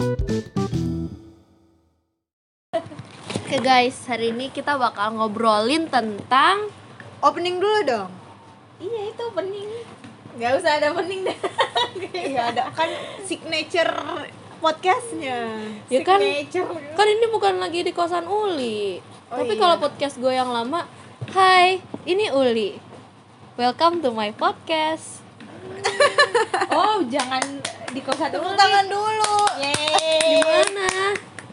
Oke guys, hari ini kita bakal ngobrolin tentang Opening dulu dong. Iya itu pening. Gak usah ada pening deh. Iya ada kan signature podcastnya. ya kan Signature. kan ini bukan lagi di kosan Uli. Oh, Tapi iya. kalau podcast gue yang lama, Hai, ini Uli. Welcome to my podcast. Oh jangan di kosan Tepuk dulu. tangan dulu. Yeay. Gimana?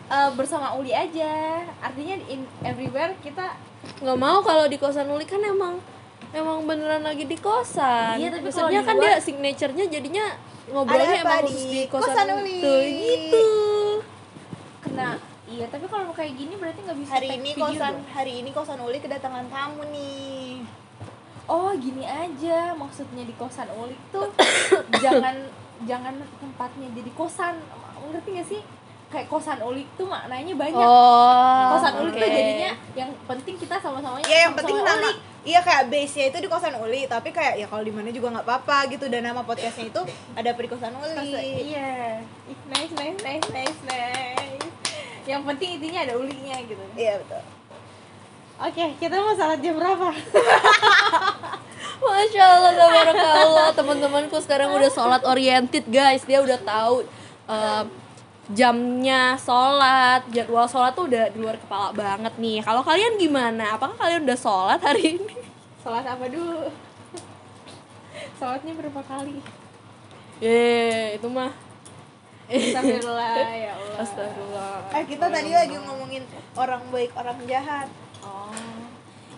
Eh, bersama Uli aja. Artinya in everywhere kita Nggak mau kalau di kosan Uli kan emang emang beneran lagi di kosan. Iya, tapi Maksudnya di kan dia signaturenya jadinya ngobrolnya emang di khusus di kosan, kosan Uli? Tuh, gitu. kena. Iya tapi kalau kayak gini berarti nggak bisa Hari ini kosan dong. hari ini kosan Uli kedatangan tamu nih. Oh gini aja maksudnya di kosan Uli tuh jangan jangan tempatnya jadi kosan ngerti gak sih kayak kosan Uli tuh maknanya banyak Oh. kosan Uli tuh oke. jadinya yang penting kita Iya yang sama-sama penting nama Iya kayak base-nya itu di kosan Uli, tapi kayak ya kalau di mana juga nggak apa-apa gitu dan nama podcastnya itu ada di kosan Kosan- Uli. Iya. Nice, nice, nice, nice, nice. Yang penting intinya ada ulinya gitu. Iya betul. Oke, kita mau salat jam berapa? Masya Allah, tabarakallah Teman-temanku sekarang udah sholat oriented guys Dia udah tahu eh, jamnya sholat Jadwal sholat tuh udah di luar kepala banget nih Kalau kalian gimana? Apakah kalian udah sholat hari ini? Salat apa dulu? Salatnya berapa kali? Eh, itu mah Astagfirullah ya Allah. Astagfirullah Eh kita tadi lagi ngomongin orang baik orang jahat. Oh.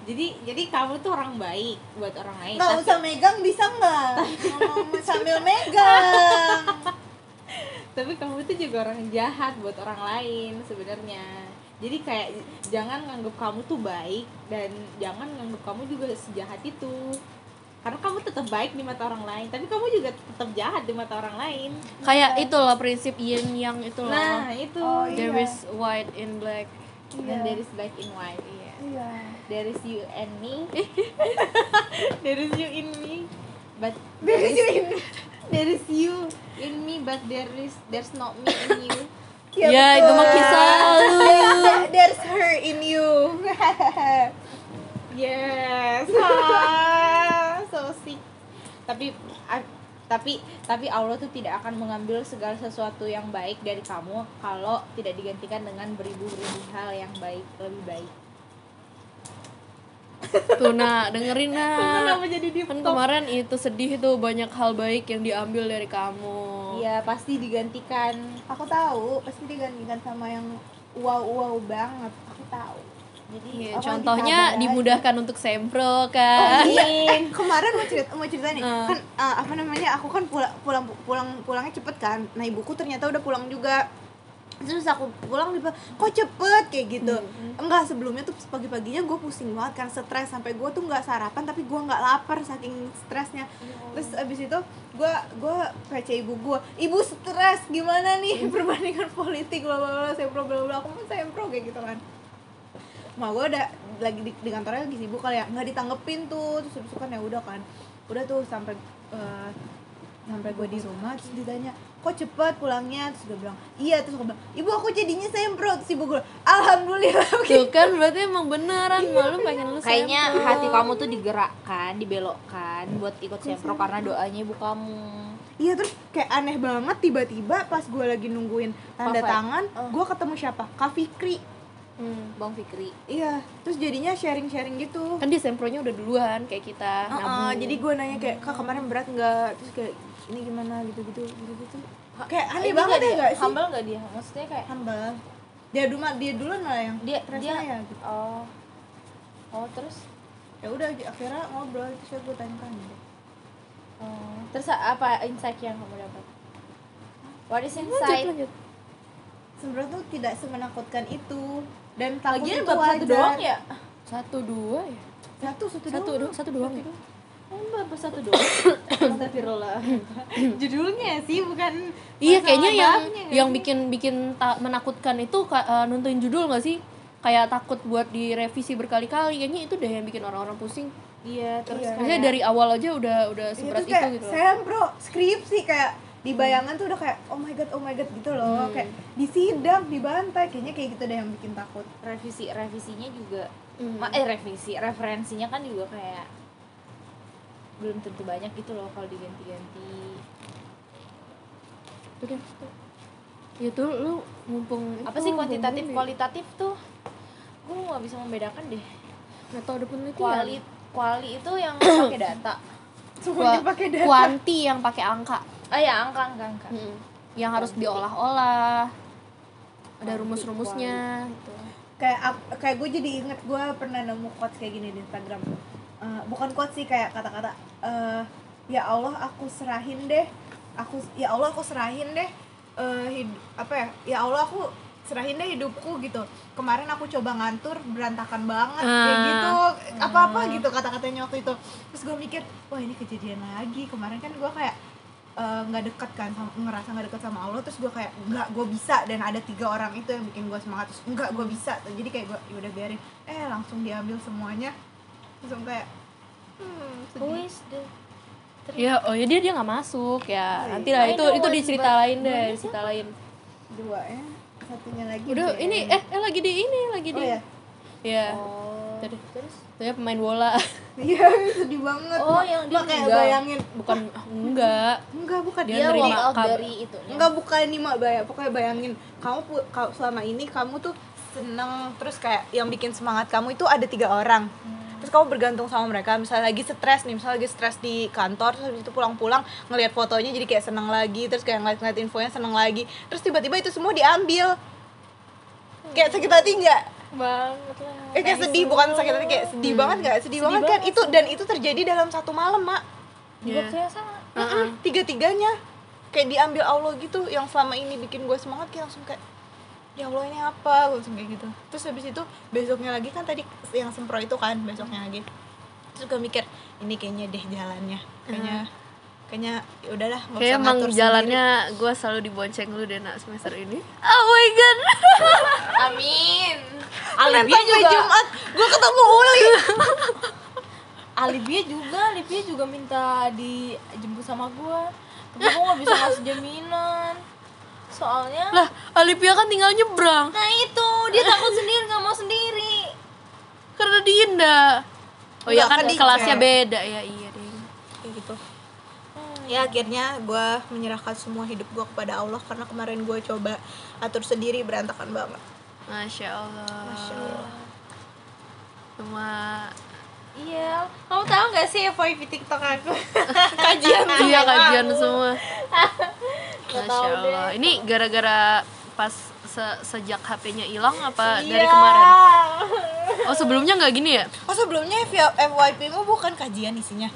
Jadi jadi kamu tuh orang baik buat orang lain. Nggak Tapi, usah megang bisa nggak? Ngomong sambil megang. tapi kamu tuh juga orang jahat buat orang lain sebenarnya. Jadi kayak jangan nganggap kamu tuh baik dan jangan nganggap kamu juga sejahat itu. Karena kamu tetap baik di mata orang lain, tapi kamu juga tetap jahat di mata orang lain. Kayak itu loh prinsip yin yang itu loh Nah, itu. Oh, iya. There is white in black Dan there is black in white. Iya. Iya. There is you and me. there is you in me. But There is you in there is you in me but there is there's not me in you. Ya, itu mah kisah lu. There's, her in you. Yes. Ah, so sick. Tapi tapi tapi Allah tuh tidak akan mengambil segala sesuatu yang baik dari kamu kalau tidak digantikan dengan beribu-ribu hal yang baik lebih baik. Tuh nah, dengerin nah Kenapa jadi di Kan kemarin itu sedih tuh banyak hal baik yang diambil dari kamu Iya, pasti digantikan. Aku tahu pasti digantikan sama yang wow wow banget. Aku tahu. Jadi Iya, Apa contohnya dimudahkan untuk sempro kan. Eh, kemarin mau cerita mau cerita nih Eh. kan eh, apa namanya aku kan pulang pulang pulang pulangnya cepet kan nah ibuku ternyata udah pulang juga terus aku pulang dia kok cepet? Kayak gitu. Enggak sebelumnya tuh pagi paginya gue pusing banget kan stres. Sampai gue tuh nggak sarapan tapi gue nggak lapar saking stresnya. Terus abis itu gue gue PC ibu gue ibu stres. Gimana nih perbandingan politik bla bla bla sempro bla bla aku mau sempro kayak gitu kan. Ma gue udah lagi di, di kantornya lagi sibuk kali ya. Nggak ditanggepin tuh. Terus habis itu kan ya udah kan. Udah tuh sampai eh, sampai gue di rumah terus ditanya kok cepet pulangnya? Terus gue bilang iya terus aku bilang ibu aku jadinya sempro terus ibu gue alhamdulillah Tuh kan berarti emang beneran malu pengen lu Kayaknya sempro. hati kamu tuh digerakkan, dibelokkan buat ikut sempro karena doanya ibu kamu. iya terus kayak aneh banget tiba-tiba pas gue lagi nungguin tanda Perfect. tangan gue ketemu siapa? Kak Fikri Hmm. Bang Fikri. iya terus jadinya sharing-sharing gitu Kan dia sempronya udah duluan kayak kita. Heeh, nabung. jadi gue nanya kayak kak kemarin berat nggak terus kayak ini gimana gitu gitu gitu gitu kayak aneh Ini banget ya dia? gak sih Humble nggak dia? Maksudnya kayak humble dia dulu dia dulu malah yang dia dia saya gitu oh oh terus ya udah akhirnya ngobrol terus gue tanya tanya oh. terus apa insight yang kamu dapat? What is Lanjut, insight? lanjut. sebenarnya tuh tidak semenakutkan itu dan takut Lagian itu bab satu wajar. doang ya? Satu dua ya. satu satu, Satu doang satu doang ya. Oh, bab satu doang. Astagfirullah. Judulnya sih bukan Iya kayaknya yang nggak yang bikin bikin ta- menakutkan itu eh, nuntuin judul nggak sih? Kayak takut buat direvisi berkali-kali. Kayaknya itu deh yang bikin orang-orang pusing. Iya, terus Iya. Maksudnya kayak dari awal aja udah udah Iya, seberat terus itu kayak gitu. loh. sempro skripsi kayak di bayangan tuh udah kayak oh my god oh my god gitu loh. Kayak di sidang dibantai kayaknya kayak gitu deh yang bikin takut. Revisi revisinya juga Hmm. eh revisi referensinya kan juga kayak belum tentu banyak gitu loh kalau diganti-ganti. Udah ya tuh lu mumpung apa sih kuantitatif? mumpung kualitatif tuh gue nggak bisa membedakan deh. Nggak tahu ada penelitian kuali kuali itu yang pakai data. Semuanya pakai data. kuanti yang pakai angka ah ya angka angka angka. Mm. yang harus diolah-olah. Ada rumus-rumusnya gitu. kayak kayak gue jadi inget gue pernah nemu quotes kayak gini di Instagram. Eh, bukan quotes sih kayak kata-kata eh, ya Allah aku serahin deh. Aku ya Allah aku serahin deh eh, hid- apa ya? Ya Allah aku serahin deh hidupku gitu. Kemarin aku coba ngantur berantakan banget kayak Ah. gitu. Apa apa gitu kata-katanya waktu itu. Terus gue mikir wah ini kejadian lagi. Kemarin kan gue kayak eh, nggak deket kan sama, ngerasa nggak deket sama Allah terus gue kayak nggak gue bisa. Dan ada tiga orang itu yang bikin gue semangat terus enggak gue bisa. Jadi kayak gue ya udah biarin. Eh langsung diambil semuanya. Langsung kayak hmm, sedih. the ya oh ya dia dia nggak masuk ya. Oh, nanti iya. lah I itu itu dicerita lain deh cerita lain dua ya. Satunya lagi udah ini eh, eh lagi di ini lagi oh di ya ya oh Tadi. terus saya pemain bola. Iya sedih banget. Oh, yang dia kayak bayangin bukan enggak. Enggak bukan. Dia dia walk out dari itu. Enggak bukan nih mak. Bayang pokoknya bayangin. Kamu selama ini kamu tuh seneng terus kayak yang bikin semangat kamu itu ada tiga orang. Terus kamu bergantung sama mereka. Misalnya lagi stres nih misalnya lagi stres di kantor terus habis itu pulang-pulang ngelihat fotonya jadi kayak seneng lagi terus kayak ngeliat-ngeliat infonya seneng lagi. Terus tiba-tiba itu semua diambil. Kayak sakit hati nggak banget lah. Eh kayak sedih bukan sakit hati kayak sedih banget nggak? Sedih, banget kan? itu dan itu terjadi dalam satu malam mak. Di Iya. waktu yang sama Heeh. tiga-tiganya. Kayak diambil Allah gitu yang selama ini bikin gue semangat kayak langsung kayak ya Allah ini apa? Gua langsung kayak gitu. Terus habis itu besoknya lagi kan tadi yang sempro itu kan besoknya lagi. Terus gue mikir ini kayaknya deh jalannya. Kayaknya kayaknya ya udahlah kayak usah emang ngatur jalannya gue selalu dibonceng lu deh nak semester ini. Oh my god. Amin. Sampai juga. Jumat gue ketemu Uli. Alibia juga Alibia juga minta dijemput sama gua. Tapi gua nggak bisa ngasih jaminan. Soalnya lah Alipia kan tinggal nyebrang. Nah itu. Dia takut sendiri nggak mau sendiri. Karena Dinda oh ya Enggak, kan kan di- kelasnya beda. Ya iya deh kayak gitu ya akhirnya gue menyerahkan semua hidup gue kepada Allah karena kemarin gue coba atur sendiri berantakan banget. Masya Allah. Masya Allah. semua iya. Kamu tahu nggak sih FYP TikTok aku? Kajian iya kajian semua. Masya. Allah. ini gara-gara pas se- sejak HP-nya hilang apa dari Iya. kemarin? Oh sebelumnya nggak gini ya? Oh sebelumnya FYP mu bukan kajian isinya?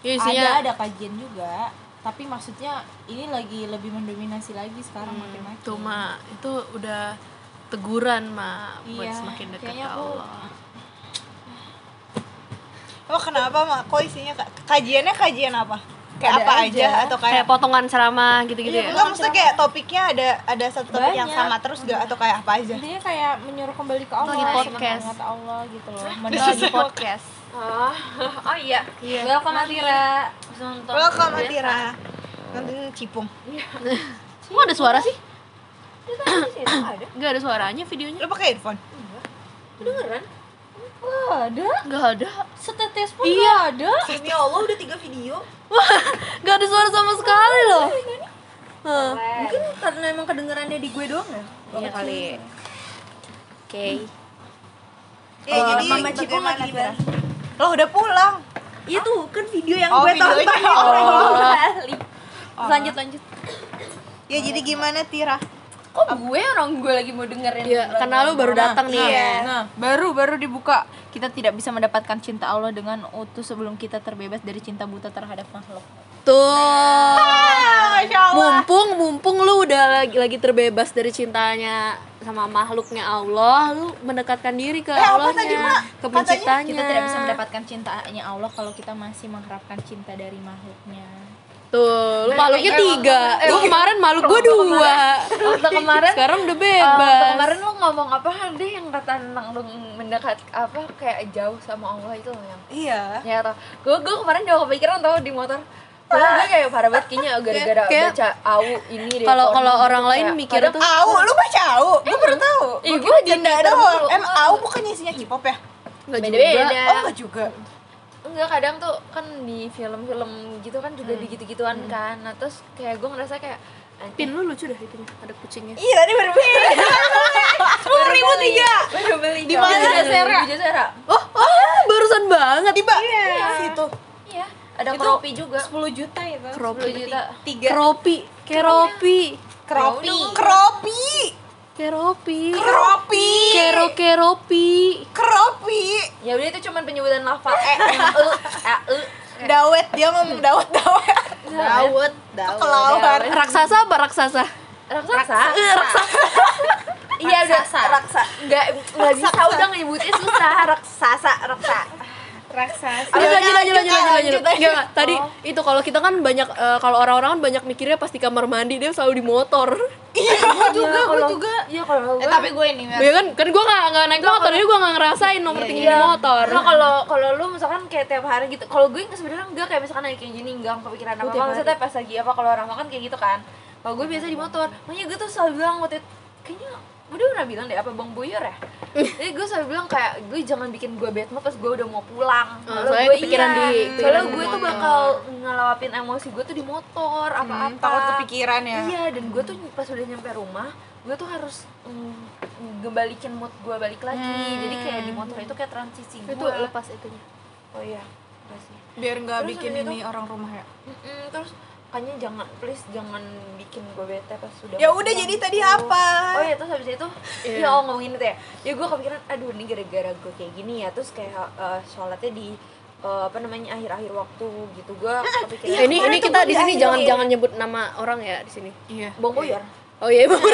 Ya isinya ada ada kajian juga tapi maksudnya ini lagi lebih mendominasi lagi sekarang makin makin tuh ma itu udah teguran ma buat Iya, semakin dekat ke Allah Oh kenapa mak? Kok isinya ka- kajiannya kajian apa? Kayak Ada apa aja, aja. atau kayak kayak? potongan ceramah gitu-gitu Iya, ya Enggak maksudnya kayak topiknya ada ada satu topik yang Banyak. sama terus gak atau kayak apa aja? intinya kayak menyuruh kembali ke Allah Lagi sama podcast. Allah gitu loh mendengar podcast Oh, oh iya. iya welcome Atira. Welcome Atira. Nanti cipung. kok ada suara sih ada nggak ada suaranya videonya Lo pakai earphone? Kedengeran? Nggak ada nggak ada setetes pun Iya. nggak ada Demi Allah udah tiga video. nggak ada suara sama sekali loh Hah. Mungkin karena emang kedengerannya di gue doang ya? iya kali oke Ya Oh, jadi Mama Cipung lagi? Bali. Lo udah pulang. Iya tuh, kan video yang Oh, gue tonton Oh. itu Bali. lanjut lanjut Ya jadi gimana Tira? Kok gue orang gue lagi mau dengerin Iya, karena lu baru datang nih. Iya. Nah, baru baru dibuka. Kita tidak bisa mendapatkan cinta Allah dengan utuh sebelum kita terbebas dari cinta buta terhadap makhluk. tuh Allah. mumpung mumpung lu udah lagi lagi terbebas dari cintanya sama makhluknya Allah lu mendekatkan diri ke Eh, Allahnya tadi, ke Katanya penciptanya Kita tidak bisa mendapatkan cintanya Allah kalau kita masih mengharapkan cinta dari makhluknya. tuh lu makhluknya tiga. lu kemarin makhluk gua dua. Waktu kemarin sekarang udah eh, bebas. waktu kemarin lu ngomong apa deh yang kata tentang lu mendekat apa kayak jauh sama Allah itu loh yang Iya. ya tau gue gue kemarin juga kepikiran tau di motor Kalau gue kayak parah banget kayaknya gara-gara Kayak- baca au ini deh. Kalau kalau gitu, orang lain kayak mikir tuh Au, lu baca au? Gue baru tahu. Ih, Gue Twitter doang. Em au bukannya isinya hip hop ya? nggak Beda-beda. juga. Oh enggak juga. Enggak kadang tuh kan di film-film gitu kan juga Hmm. digitu-gituan kan. Nah, terus kayak gue ngerasa kayak Pin lu lucu dah itunya, ada kucingnya. Iya tadi baru beli. Sepuluh ribu tiga. baru beli Di mana? Di Jasera. Oh, oh, barusan banget. Tiba. Situ. Ada Itu kropi juga. 10 juta itu 10 juta. tiga Keropi, keropi, Keropi. Keropi. Keropi. keropi, kero keropi. Keropi. Ya udah itu cuma penyebutan lafal e e a e. Dawet dia ngomong dawet dawet. Dawet Dawet Kelawar. Raksasa apa raksasa? Raksasa. Iya udah raksa. Enggak enggak bisa udah nyebutnya susah raksasa raksa. Raksasa Lanjut, lanjut, lanjut, lanjut, lanjut, lanjut. Enggak, enggak. Tadi itu kalau kita kan banyak eh, kalau orang-orang kan banyak mikirnya pas di kamar mandi dia selalu di motor. Iya, gue juga, gue kalau- juga. Iya kalau eh, gue tapi gue ini. Ya kan, kan gue gak, nggak naik motor, jadi gue gak ngerasain nomor tinggi di motor. Nah, kalau kalau lu misalkan kayak tiap hari gitu. Kalau gue nggak sebenarnya enggak kayak misalkan lagi kayak gini enggak kepikiran apa apa. Maksudnya pas lagi apa kalau orang makan kayak gitu kan. Kalau gue biasa di motor. Makanya gue tuh selalu bilang waktu itu kayaknya udah pernah bilang deh apa Bang Boyor ya. Jadi gue selalu bilang kayak gue jangan bikin gue bad mood pas gue udah mau pulang. Oh, Soalnya soalnya gue iya. di- di gue tuh bakal ngelawapin emosi gue tuh di motor apa-apa. Takut kepikiran ya. Iya, dan gue tuh pas udah nyampe rumah, gue tuh harus mm, ngebalikin mood gue balik lagi. Jadi kayak di motor itu kayak transisi gue. itu lepas itunya. Oh iya. Biar nggak bikin habis itu- ini orang rumah ya. Mm-mm, terus makanya jangan please jangan bikin gue bete pas sudah Ya udah jadi tadi apa? Oh iya terus habis itu Iya. ya oh ngomongin itu ya. Ya gue kepikiran aduh ini gara-gara gue kayak gini ya. Terus kayak eh, sholatnya di eh, apa namanya akhir-akhir waktu gitu gue kepikiran Eh, ini ini kita di sini jangan jangan nyebut nama orang ya di sini. Iya. Bang Boyor. Oh iya, Bang.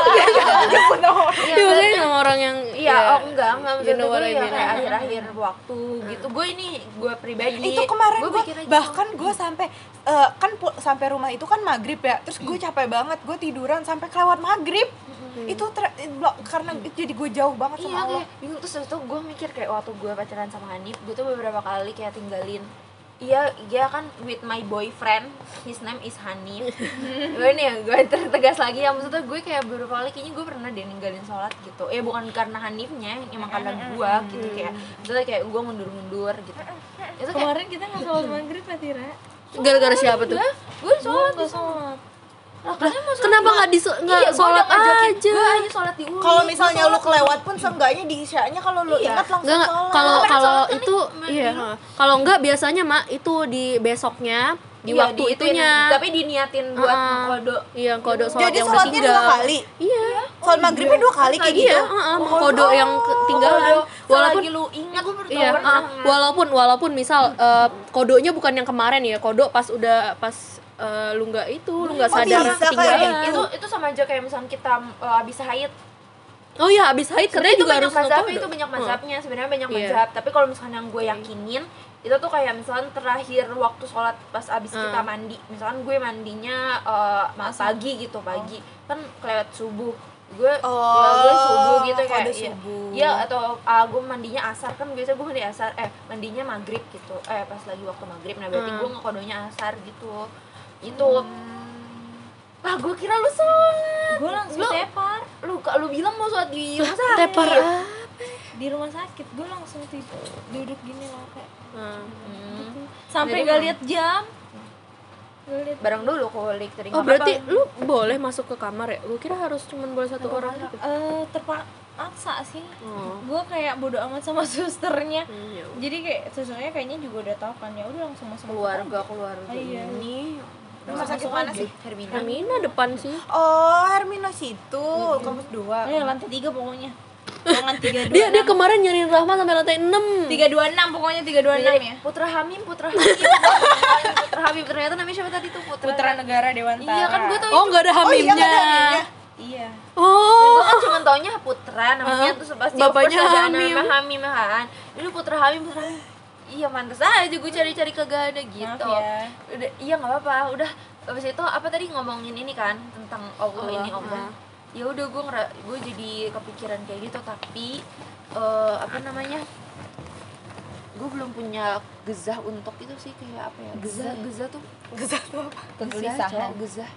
Iya, Iya, maksudnya nama orang yang Iya, ya, oh enggak, enggak you maksud know gue ya kayak akhir-akhir waktu gitu. Gue ini gue pribadi. itu kemarin gue bahkan gue sampai eh, kan sampai rumah itu kan maghrib ya. Terus gue capek banget gue tiduran sampai kelewat maghrib. Itu ter- blok- karena itu jadi gue jauh banget sama Iya Allah. bingung. Terus itu gue mikir kayak waktu gue pacaran sama Hanif gue tuh beberapa kali kayak tinggalin Iya, dia kan with my boyfriend, his name is Hanif. gue nih ya, gue tertegas lagi ya maksudnya gue kayak beberapa kali kayaknya gue pernah deh ninggalin sholat gitu. Eh bukan karena Hanifnya, emang karena gue gitu kayak, maksudnya kayak gue mundur-mundur gitu. Itu kayak kemarin kita nggak sholat maghrib ya Tira Gara-gara siapa tuh? gue sholat gue sholat Lah, sholat Kenapa nggak di nggak Iya, gua sholat aja? Gue hanya sholat di Uli. kalau Gua misalnya sholat lu kelewat pun seenggaknya di isyanya kalau lu Iya. ingat langsung sholat. Kalau kalau sholat kan itu di- iya, di- kalau enggak biasanya Mak itu di besoknya di Iya, waktu diituin, itunya. tapi diniatin buat Ah. ngkodo Iya, kode sholat jadi yang sholatnya dua kali Iya. sholat maghribnya dua kali kayak Iya, gitu heeh, kode yang ketinggalan. Walaupun Walaupun lu ingat Iya, walaupun walaupun misal eh, kodonya bukan yang kemarin ya, kodo pas udah pas eh, lu nggak itu, lu nggak Oh, sadar bisa kayak ketinggalan. gitu. itu itu sama aja kayak misalnya kita uh, habis haid Oh iya, habis haid sebenarnya itu juga banyak harus mazhab itu banyak mazhabnya sebenarnya banyak Iya. mazhab tapi kalau misalnya yang gue yakinin itu tuh kayak misalnya terakhir waktu sholat pas abis kita Ah. mandi misalkan gue mandinya uh, pagi gitu pagi kan kelewat subuh gue ya gue Oh, subuh gitu kayak iya. subuh. Iya atau uh, gue mandinya asar kan biasa gue mandi asar eh mandinya maghrib gitu eh pas lagi waktu maghrib nah berarti Hmm. gue ngekodonya asar gitu itu. Ah gue kira lu sholat. Gue langsung Lu- tepar. Lu lu bilang mau sholat di rumah sakit. Tepar ah. di rumah sakit. Gue langsung tidur duduk gini lah kayak. Hmm. Hmm. sampai gak lihat jam. Bareng dulu kulik tadi Oh berarti lu boleh masuk ke kamar ya? Gue kira harus cuma boleh satu orang gitu. eh terpaksa sih. Oh. gue kayak bodo amat sama susternya. Hmm, ya jadi kayak susternya kayaknya juga udah tahu kan. Ya udah langsung masuk keluarga keluarga. Oh, iya. ini Rumah sakit mana sih? Hermina. Hermina depan sih. oh Hermina situ kampus dua. Eh, lantai tiga pokoknya. Jangan tiga dua Dia dia kemarin nyariin Rahma sampai lantai 6. tiga dua enam pokoknya tiga dua enam ya. Putra Hamim Putra Hamim. Putra Hamim ternyata namanya siapa tadi tuh? Putra putra negara dewantara iya kan gue tau Oh, enggak ada oh iya hamimnya. nggak ada hamilnya. iya. Oh. gue kan cuma taunya Putra namanya Ah, terus pasti bapaknya Hamim. nama Hamim kan. Ini Putra Hamim Putra Hamim iya mantas aja gue cari-cari kagak ada gitu Maaf ya. udah iya nggak apa-apa udah habis itu apa tadi ngomongin ini kan tentang Allah, Allah, ini Allah ah. ya udah gue ngera gue jadi kepikiran kayak gitu tapi eh, apa namanya gue belum punya gezah untuk itu sih kayak apa ya gezah gezah tuh Gezah tuh apa? Kegelisahan. gezah,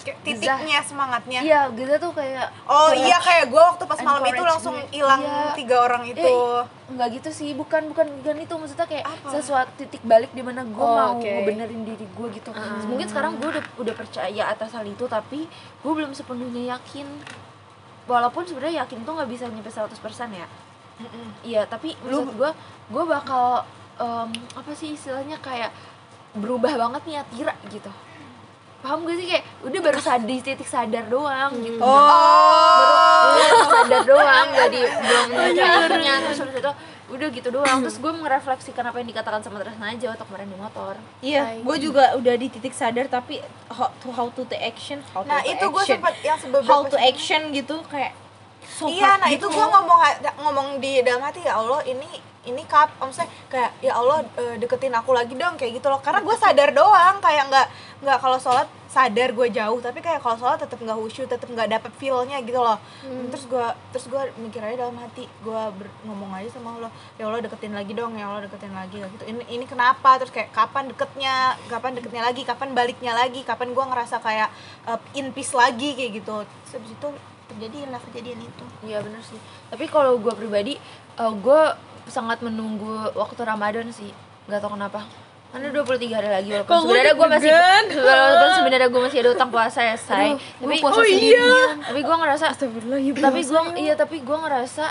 titiknya semangatnya. Iya gezah tuh kayak oh iya kayak gue waktu pas malam itu langsung hilang Iya. tiga orang itu. Eh, nggak gitu sih bukan bukan bukan itu. Maksudnya kayak Apa? sesuatu titik balik di mana gue Oh, mau oke. ngebenerin diri gue gitu. Mungkin sekarang gue udah udah percaya atas hal itu tapi gue belum sepenuhnya yakin. Walaupun sebenarnya yakin tuh nggak bisa nyampe 100% ya. Iya tapi maksud gue gue bakal em, apa sih istilahnya kayak berubah banget nih Atira gitu paham gak sih? Kayak udah baru sadar di titik sadar doang gitu. Oh. Baru sadar doang jadi belum nyarinya terus habis itu udah gitu doang. Terus gue merefleksikan apa yang dikatakan sama Tresna aja waktu kemarin di motor. Iya, gue juga udah di titik sadar tapi how to how to take action, how to nah itu gue sempet yang sebelum how to action gitu kayak so iya nah gitu itu gue ngomong ngomong di dalam hati ya Allah ini ini kap maksudnya kayak ya Allah eh, deketin aku lagi dong kayak gitu loh. Karena gue sadar doang kayak nggak nggak kalau sholat sadar gue jauh tapi kayak kalau sholat tetap nggak khusyuk tetap nggak dapet feelnya gitu loh. Terus gue terus gue mikir aja dalam hati gue ngomong aja sama Allah ya Allah deketin lagi dong ya Allah deketin lagi kayak gitu. Ini ini kenapa? Terus kayak kapan deketnya kapan deketnya lagi kapan baliknya lagi kapan gue ngerasa kayak eh, in peace lagi kayak gitu. Terus habis itu terjadi lah kejadian itu. Iya bener sih. Tapi kalau gue pribadi gue sangat menunggu waktu Ramadan sih. Nggak tahu kenapa. Karena 23 hari lagi walaupun sebenarnya gue masih walaupun sebenarnya gue masih ada utang puasa ya say. Tapi puasa oh, sendirian. tapi gue ngerasa Astagfirullah, ya tapi gue iya tapi gue ngerasa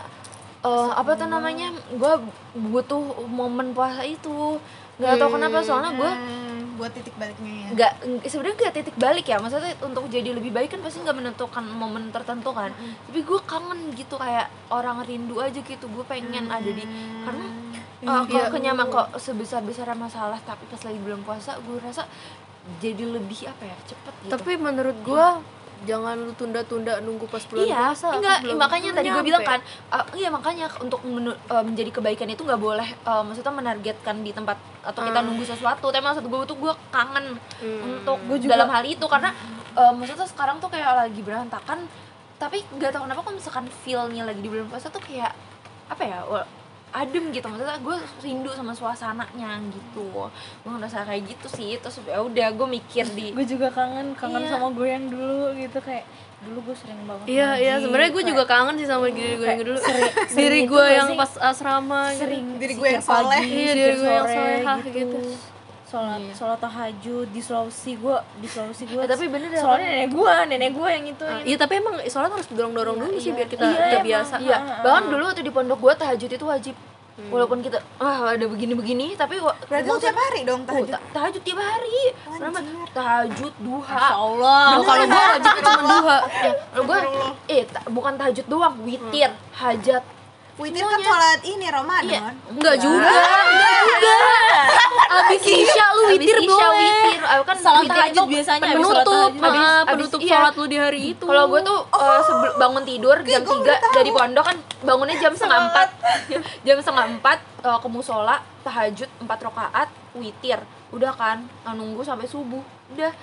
eh, apa tuh namanya? Gue butuh momen puasa itu. Nggak tahu kenapa soalnya gue Hmm, buat titik baliknya ya? Nggak ng- sebenarnya nggak titik balik ya. Maksudnya untuk jadi lebih baik kan pasti nggak menentukan momen tertentu kan. Tapi gue kangen gitu kayak orang rindu aja gitu. Gue pengen ada di karena uh, kalau kenyaman kok sebesar besar masalah tapi pas lagi belum puasa gue rasa jadi lebih apa ya cepet gitu. Tapi menurut gua jangan lu tunda-tunda nunggu pas bulan iya puasa. enggak Belum- makanya tadi gue bilang kan uh, iya makanya untuk menu- uh, menjadi kebaikan itu nggak boleh uh, maksudnya menargetkan di tempat atau kita nunggu sesuatu. Tapi maksud gue tuh gue kangen untuk dalam hal itu. Karena uh, maksudnya sekarang tuh kayak lagi berantakan tapi nggak tahu kenapa kalau misalkan feelnya lagi di bulan puasa tuh kayak apa ya adem gitu maksudnya gue rindu sama suasananya gitu gue ngerasa kayak gitu sih terus ya udah gue mikir di gue juga kangen kangen Iya. sama gue yang dulu gitu kayak dulu gue sering banget Iya, iya, sebenarnya gue kayak juga kangen sih sama diri gue yang dulu. sering- diri sering itu gue yang pas asrama gitu. sering Diri gue yang soleh. Iya, diri gue yang sore solehah gitu. Sholat sholat tahajud di Sulawesi gue di Sulawesi gue Eh, tapi bener ya, soalnya nenek gue nenek gue yang itu Iya, tapi emang sholat harus dorong-dorong dulu sih biar kita Iya, terbiasa. Iya, Ah, bahkan dulu waktu di pondok gua tahajud itu wajib. Walaupun kita ah ada begini-begini tapi berarti tiap hari dong Oh, tahajud ta- tahajud tiap hari. Kenapa? Tahajud duha. Allah Oh, kalau gue wajib cuma duha. Ya, kalau gua eh ta- bukan tahajud doang, witir, hajat. Witir kan sholat ini Iya. Ramadan Enggak. juga, enggak juga. Abis Isya lu witir Habis Isya boleh. witir. Aku kan Salat witir tahajud biasanya habis sholat Penutup, ah, habis- penutup iya. sholat lu di hari itu. Kalau gue tuh eh, sebel- bangun tidur jam 3 dari pondok kan bangunnya jam setengah empat. Jam setengah empat eh, ke musola tahajud 4 rakaat witir. Udah kan nunggu sampai subuh. Udah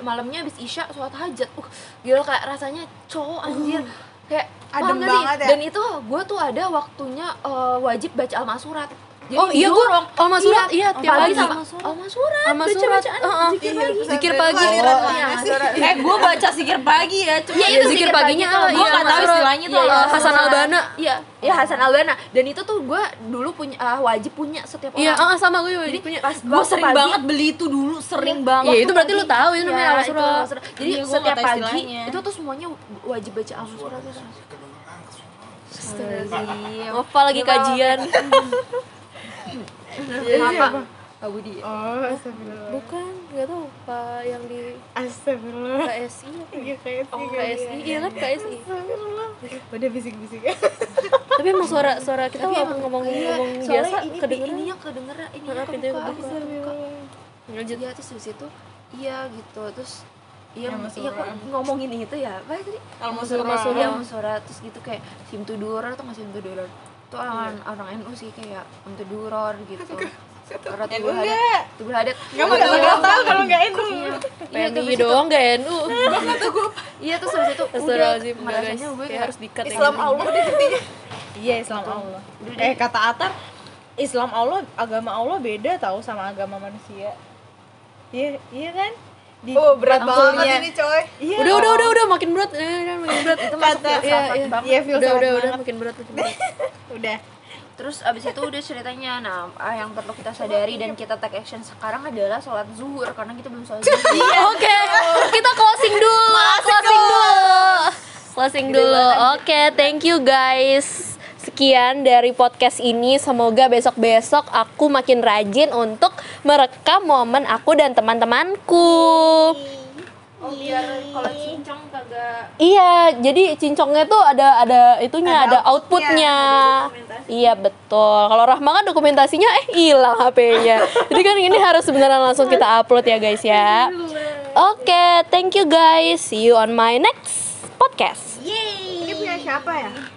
malamnya habis isya sholat hajat uh gila kayak rasanya cowok anjir kayak Adem sih? banget ya? dan itu gue tuh ada waktunya eh, wajib baca al-masurat jadi Oh iya gue didorong. Al-Masurat iya tiap pagi pagi sama sama al-masurat Al-Masurat. baca-bacaan Heeh. zikir Iya, pagi pesantren Zikir lu pagi. Oh, iya, eh gue baca sikir pagi ya cuma Iya, Iya, itu zikir zikir paginya, pagi iya, Gua nggak tahu istilahnya tuh Iya. Hasan Albana. Iya, iya Hasan Albana. Dan itu tuh gue dulu punya ah, wajib punya setiap orang. Iya, ah, sama gue Jadi wajib punya. pas gue sering pagi- banget beli itu dulu sering banget Iya, itu berarti lu tahu itu namanya Iya, Al-Masurat. itu Al-Masurat. Jadi Iya, setiap pagi itu tuh semuanya wajib baca Al-Masurat. Astagfirullahaladzim. Apa lagi kajian? Apa? Pak Budi. oh astagfirullah Bukan, enggak tahu Pak yang di astagfirullah KSI apa ya? iya kayak Oh, KSI. Iya kan KSI. astagfirullah udah bisik-bisik Tapi emang suara suara kita walaupun ngomong ngomong biasa ini kedengeran. ininya kedengeran, ininya Nah, pintunya kebuka. Lanjut. Iya terus habis itu iya gitu terus iya Yang iya kok ngomongin itu ya apa tadi Al-Masurat. Iya Al-Masurat terus gitu kayak simtuduror atau nggak simtuduror itu orang orang NU sih kayak simtuduror gitu. Orang tubuh NU hadat nggak? tubuh hadat Gak mau gak tahu kalau nggak itu iya. Tuh PMI doang gak NU. iya terus habis itu udah ngerasanya gue Kayak kayak harus dikat Islam Allah deh intinya iya Islam Allah. Eh kata Atar Islam Allah agama Allah beda tahu sama agama manusia. Iya iya kan di Oh, berat banget ini coy iya Udah udah udah udah makin berat. Eh, udah makin berat. itu masuk Kata- Iya, iya. banget iya Udah udah udah makin berat makin berat. udah terus abis itu udah ceritanya nah ah, yang perlu kita sadari dan kita take action sekarang adalah sholat zuhur karena kita belum sholat zuhur Oke, kita closing dulu. closing dulu. Closing dulu. Oke, thank you guys. Sekian dari podcast ini. Semoga besok-besok aku makin rajin untuk merekam momen aku dan teman-temanku. oh biar kalau cincong kagak Iya, jadi cincongnya tuh ada ada itunya, ada, Ada outputnya. outputnya, Iya betul. Kalau Rahma kan dokumentasinya eh hilang HP-nya. jadi kan ini harus beneran langsung kita upload ya guys ya. Oke, thank you guys. See you on my next podcast. ini punya siapa ya